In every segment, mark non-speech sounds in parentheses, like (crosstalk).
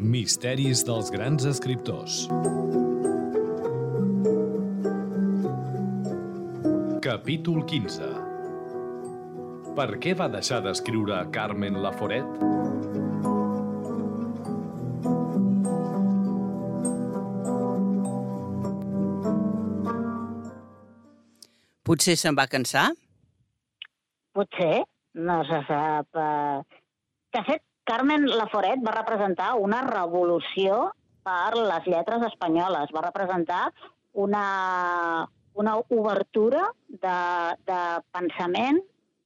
Misteris dels grans escriptors. Capítol 15. Per què va deixar d'escriure Carmen Laforet? Potser se'n va cansar? Potser, no se sap. eh. De fet, Carmen Laforet va representar una revolució per les lletres espanyoles. Va representar una, una obertura de, de pensament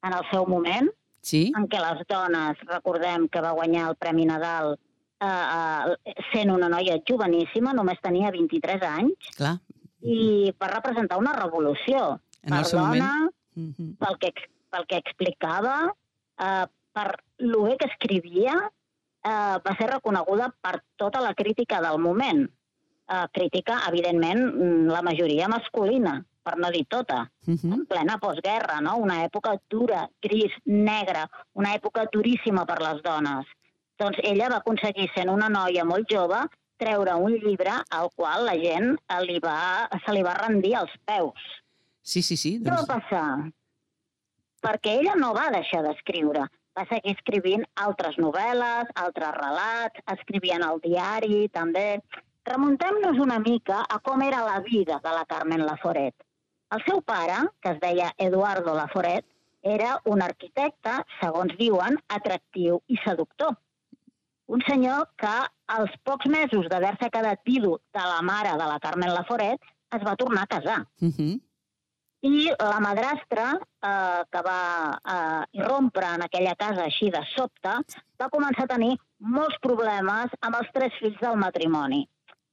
en el seu moment, Sí? en què les dones, recordem que va guanyar el Premi Nadal eh, eh, sent una noia joveníssima, només tenia 23 anys, Clar. i va representar una revolució. En el seu moment. Mhm. pel que, pel que explicava, eh, per lo bé que escrivia, eh, va ser reconeguda per tota la crítica del moment. Eh, crítica, evidentment, mm, la majoria masculina, per no dir tota, Mhm. en plena postguerra, no? una època dura, gris, negra, una època duríssima per les dones. Doncs ella va aconseguir, sent una noia molt jove, treure un llibre al qual la gent eh, li va, se li va rendir als peus. Sí, sí, sí. Què va Doncs... passar? Perquè ella no va deixar d'escriure. Va seguir escrivint altres novel·les, altres relats, escrivia en el diari, també. Remuntem-nos una mica a com era la vida de la Carmen Laforet. El seu pare, que es deia Eduardo Laforet, era un arquitecte, segons diuen, atractiu i seductor. Un senyor que, als pocs mesos d'haver-se quedat vidu de la mare de la Carmen Laforet, es va tornar a casar. Mhm. I la madrastra, eh, que va eh, irrompre en aquella casa així de sobte, va començar a tenir molts problemes amb els tres fills del matrimoni.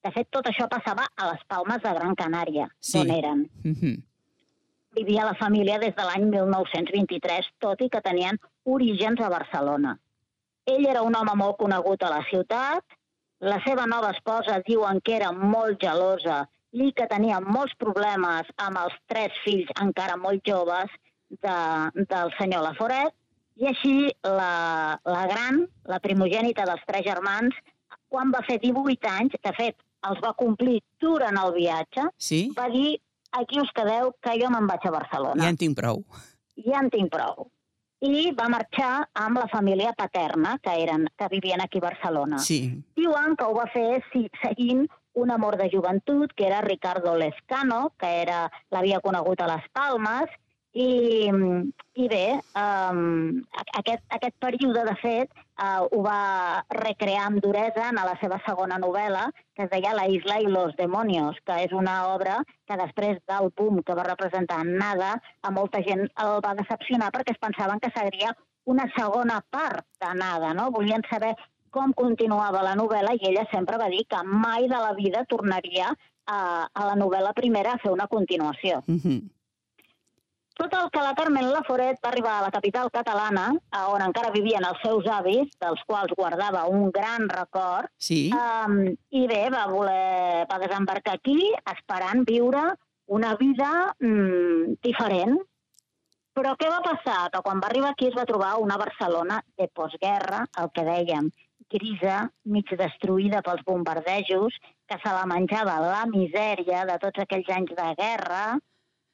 De fet, tot això passava a les Palmes de Gran Canària, Sí. on eren. Mhm. Vivia la família des de l'any 1923, tot i que tenien orígens a Barcelona. Ell era un home molt conegut a la ciutat, la seva nova esposa diuen que era molt gelosa i que tenia molts problemes amb els tres fills encara molt joves de, del senyor Laforet, i així la, la gran, la primogènita dels tres germans, quan va fer 18 anys, de fet, els va complir durant el viatge, Sí? va dir aquí us quedeu, que jo me'n vaig a Barcelona. Ja en tinc prou. Ja en tinc prou. I va marxar amb la família paterna, que, eren, que vivien aquí a Barcelona. Sí. Diuen que ho va fer si, seguint un amor de joventut, que era Ricardo Lescano, que era l'havia conegut a les Palmes, i, i bé, um, aquest, aquest període, de fet, uh, ho va recrear amb duresa en la seva segona novel·la, que es deia La isla i los demonios, que és una obra que després del boom que va representar en Nada, a molta gent el va decepcionar perquè es pensaven que seria una segona part de Nada, no? Volien saber com continuava la novel·la i ella sempre va dir que mai de la vida tornaria a, a la novel·la primera a fer una continuació. Mhm. Tot el que la Carmen Laforet va arribar a la capital catalana, on encara vivien els seus avis, dels quals guardava un gran record, Sí? um, i bé, va voler va desembarcar aquí esperant viure una vida mm, diferent. Però què va passar? Que quan va arribar aquí es va trobar una Barcelona de postguerra, el que dèiem, grisa, mig destruïda pels bombardejos, que se la menjava la misèria de tots aquells anys de guerra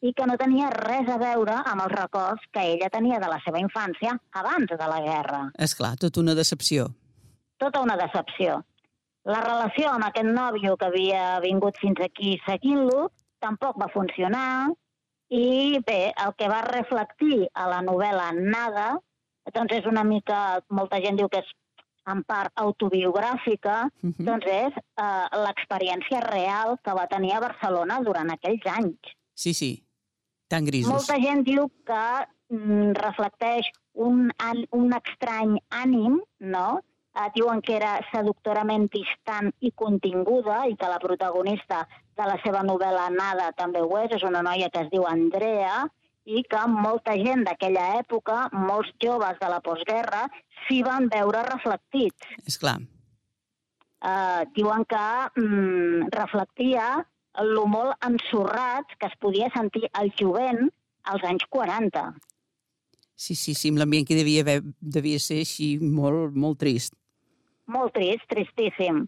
i que no tenia res a veure amb els records que ella tenia de la seva infància abans de la guerra És clar, tot una decepció. tota una decepció. La relació amb aquest nòvio que havia vingut fins aquí seguint-lo tampoc va funcionar i bé, el que va reflectir a la novel·la Nada, doncs és una mica, molta gent diu que és en part autobiogràfica, Mhm. doncs és eh, l'experiència real que va tenir a Barcelona durant aquells anys. Sí, sí. Tan grisos. Molta gent diu que mm, reflecteix un, un estrany ànim, no?, eh, diuen que era seductorament distant i continguda i que la protagonista de la seva novel·la Nada també ho és, és una noia que es diu Andrea i que molta gent d'aquella època, molts joves de la postguerra, s'hi van veure reflectits. És clar. Eh, diuen que mm, reflectia el molt ensorrat que es podia sentir el jovent als anys 40. Sí, sí, sí, amb l'ambient que devia, haver, devia ser així molt, molt trist. Molt trist, tristíssim.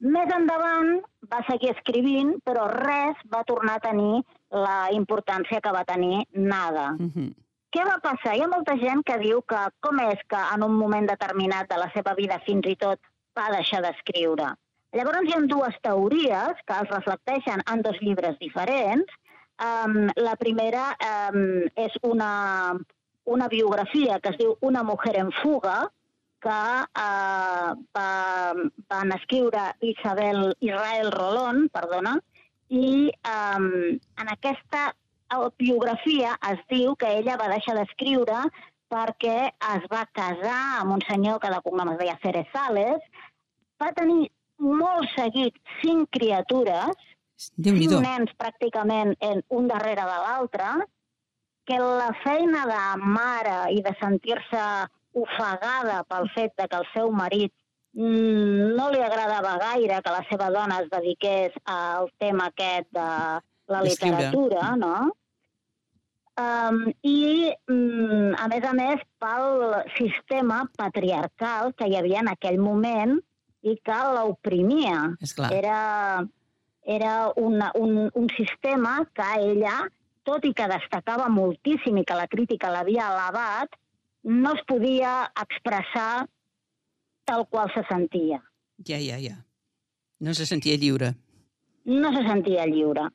Més endavant va seguir escrivint, però res va tornar a tenir la importància que va tenir nada. Uh -huh. Què va passar? Hi ha molta gent que diu que com és que en un moment determinat de la seva vida fins i tot va deixar d'escriure. Llavors hi ha dues teories que es reflecteixen en dos llibres diferents. Um, la primera um, és una, una biografia que es diu Una mujer en fuga, que uh, va, van escriure Isabel Israel Rolón, perdona, i um, en aquesta biografia es diu que ella va deixar d'escriure perquè es va casar amb un senyor que de cognom es deia Cerezales, va tenir molt seguit cinc criatures, cinc nens pràcticament en un darrere de l'altre, que la feina de mare i de sentir-se ofegada pel fet de que el seu marit no li agradava gaire que la seva dona es dediqués al tema aquest de la literatura, no? Um, I, mm, a més a més, pel sistema patriarcal que hi havia en aquell moment i que l'oprimia. Era, era una, un, un sistema que ella, tot i que destacava moltíssim i que la crítica l'havia elevat, no es podia expressar tal qual se sentia. Ja, ja, ja. No se sentia lliure. No se sentia lliure.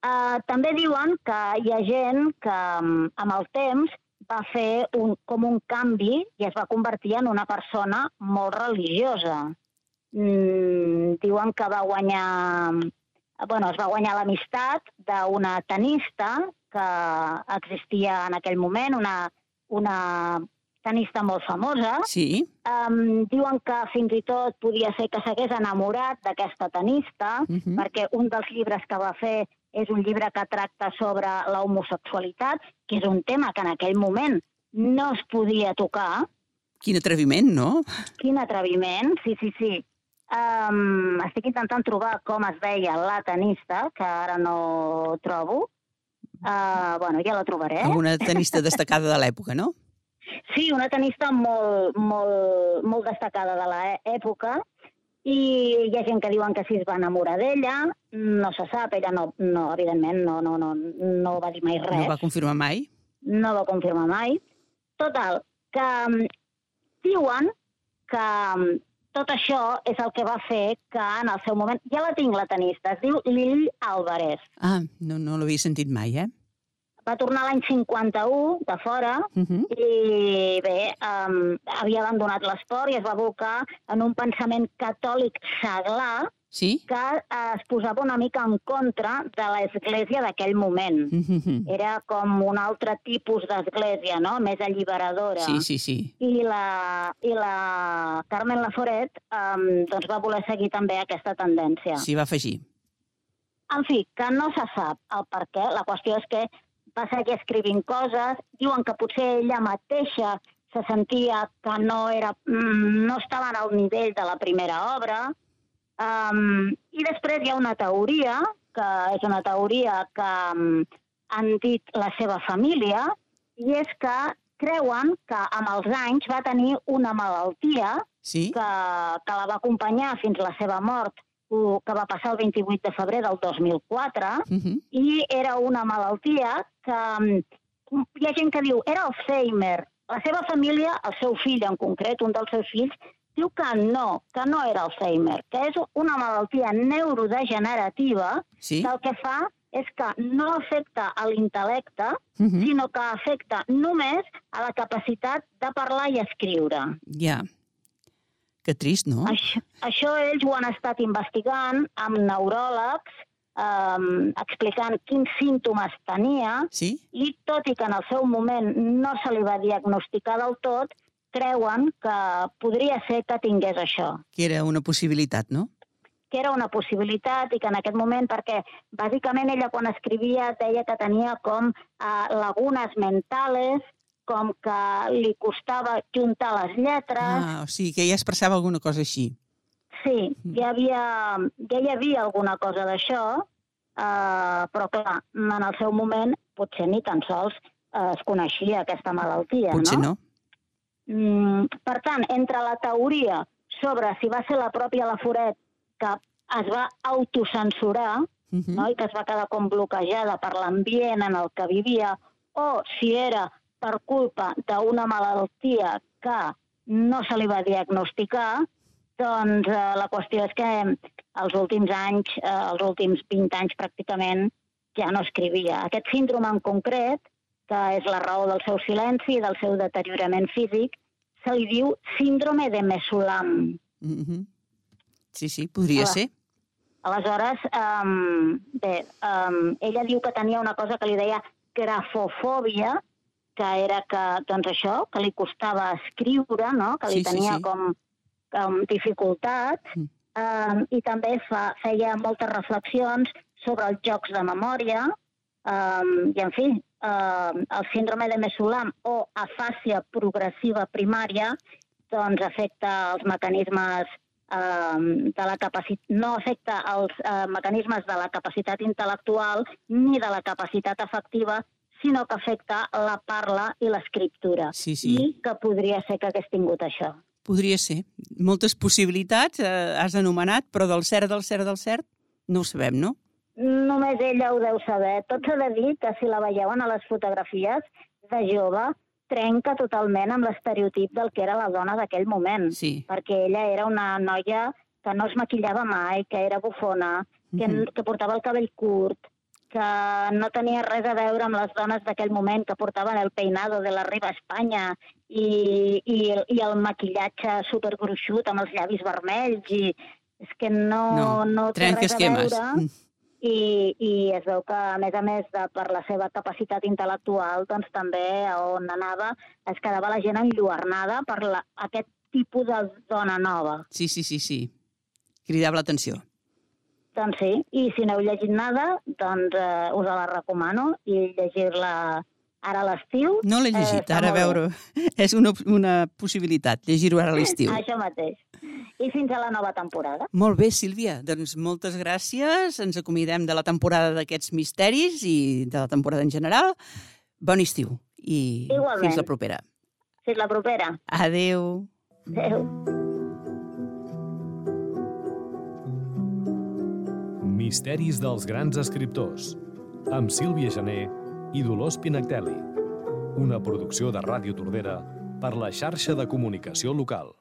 Uh, també diuen que hi ha gent que mm, amb el temps va fer un, com un canvi i es va convertir en una persona molt religiosa. Mm, diuen que va guanyar... Bueno, es va guanyar l'amistat d'una tenista que existia en aquell moment, una, una tenista molt famosa. Sí? Um, diuen que fins i tot podia ser que s'hagués enamorat d'aquesta tenista, Uh -huh. perquè un dels llibres que va fer és un llibre que tracta sobre la homosexualitat, que és un tema que en aquell moment no es podia tocar. Quin atreviment, no? Quin atreviment, sí, sí, sí. Um, estic intentant trobar com es deia la tenista, que ara no trobo. Uh, bueno, ja la trobaré. Alguna tenista destacada de l'època, no? Sí, una tenista molt, molt, molt destacada de l'època i hi ha gent que diuen que sí es va enamorar d'ella, no se sap, ella no, no evidentment, no, no, no, no va dir mai res, No va confirmar mai? no va confirmar mai. Total, que mm, diuen que mm, tot això és el que va fer que en el seu moment... Ja la tinc, la tenista, es diu Lili Álvarez. Ah, no, no l'havia sentit mai, eh? Va tornar l'any 51 de fora Uh -huh. i bé, um, havia abandonat l'esport i es va abocar en un pensament catòlic seglar Sí? que eh, es posava una mica en contra de l'església d'aquell moment. Uh -huh. Era com un altre tipus d'església, no?, més alliberadora. Sí, sí, sí. I la, i la Carmen Laforet um, doncs va voler seguir també aquesta tendència. S'hi va afegir. En fi, que no se sap el per què. La qüestió és que va seguir escrivint coses. Diuen que potser ella mateixa se sentia que no, era, mm, no estava al nivell de la primera obra. Um, I després hi ha una teoria, que és una teoria que um, han dit la seva família, i és que creuen que amb els anys va tenir una malaltia Sí? que, que la va acompanyar fins la seva mort, que va passar el 28 de febrer del 2004, Uh -huh. i era una malaltia que mm, hi ha gent que diu era Alzheimer. La seva família, el seu fill en concret, un dels seus fills, diu que no, que no era Alzheimer, que és una malaltia neurodegenerativa Sí? que el que fa és que no afecta a l'intel·lecte, Uh -huh. sinó que afecta només a la capacitat de parlar i escriure. Ja. Que trist, no? Això, això ells ho han estat investigant amb neuròlegs, um, explicant quins símptomes tenia, Sí? i tot i que en el seu moment no se li va diagnosticar del tot, creuen que podria ser que tingués això, Que era una possibilitat, no? que era una possibilitat i que en aquest moment, perquè bàsicament ella quan escrivia deia que tenia com uh, lagunes mentales, com que li costava juntar les lletres, Ah, o sigui que ja expressava alguna cosa així. Sí, hi havia, ja hi havia alguna cosa d'això, uh, però clar, en el seu moment potser ni tan sols eh, es coneixia aquesta malaltia, Potser no? no. Mm, per tant, entre la teoria sobre si va ser la pròpia Laforet que es va autocensurar Uh -huh. no? i que es va quedar com bloquejada per l'ambient en el que vivia, o si era per culpa d'una malaltia que no se li va diagnosticar, doncs eh, la qüestió és que els últims anys, eh, els últims 20 anys pràcticament, ja no escrivia. Aquest síndrome en concret, que és la raó del seu silenci i del seu deteriorament físic, se li diu síndrome de Mesulam. Uh -huh. Sí, sí, podria Hola. ser. Aleshores, um, bé, um, ella diu que tenia una cosa que li deia grafofòbia, que era que, doncs això, que li costava escriure, no? que li Sí, sí, tenia sí. com, com dificultats, Mm. um, i també fa, feia moltes reflexions sobre els jocs de memòria, um, i en fi, um, el síndrome de Mesulam o afàsia progressiva primària doncs afecta els mecanismes eh, de la capacitat, no afecta els eh, mecanismes de la capacitat intel·lectual ni de la capacitat afectiva, sinó que afecta la parla i l'escriptura. Sí, sí. I que podria ser que hagués tingut això. Podria ser. Moltes possibilitats, eh, has anomenat, però del cert, del cert, del cert, no ho sabem, no? Només ella ho deu saber. Tot s'ha de dir que si la veieuen a les fotografies de jove, trenca totalment amb l'estereotip del que era la dona d'aquell moment. Sí. perquè ella era una noia que no es maquillava mai, que era bufona, que, Mhm. que portava el cabell curt, que no tenia res a veure amb les dones d'aquell moment que portaven el peinado de la Riba a Espanya i, i, i el maquillatge supergruixut amb els llavis vermells i és que no, No, no té res a veure Mm. i, i es veu que, a més a més, de, per la seva capacitat intel·lectual, doncs també a on anava es quedava la gent enlluernada per la, aquest tipus de dona nova. Sí, sí, sí, sí. Cridava l'atenció. Doncs sí, i si no heu llegit nada, doncs eh, us la recomano i llegir-la ara a l'estiu. No l'he eh, llegit, està ara a veure. (laughs) És una, una possibilitat, llegir-ho ara a l'estiu. Això mateix. I fins a la nova temporada. Molt bé, Sílvia. Doncs moltes gràcies. Ens acomiadem de la temporada d'aquests misteris i de la temporada en general. Bon estiu i Igualment. fins la propera. Fins la propera. Adeu. Adéu. Misteris dels grans escriptors, amb Sílvia Gené i Dolors Pinactelli. Una producció de Ràdio Tordera per la xarxa de comunicació local.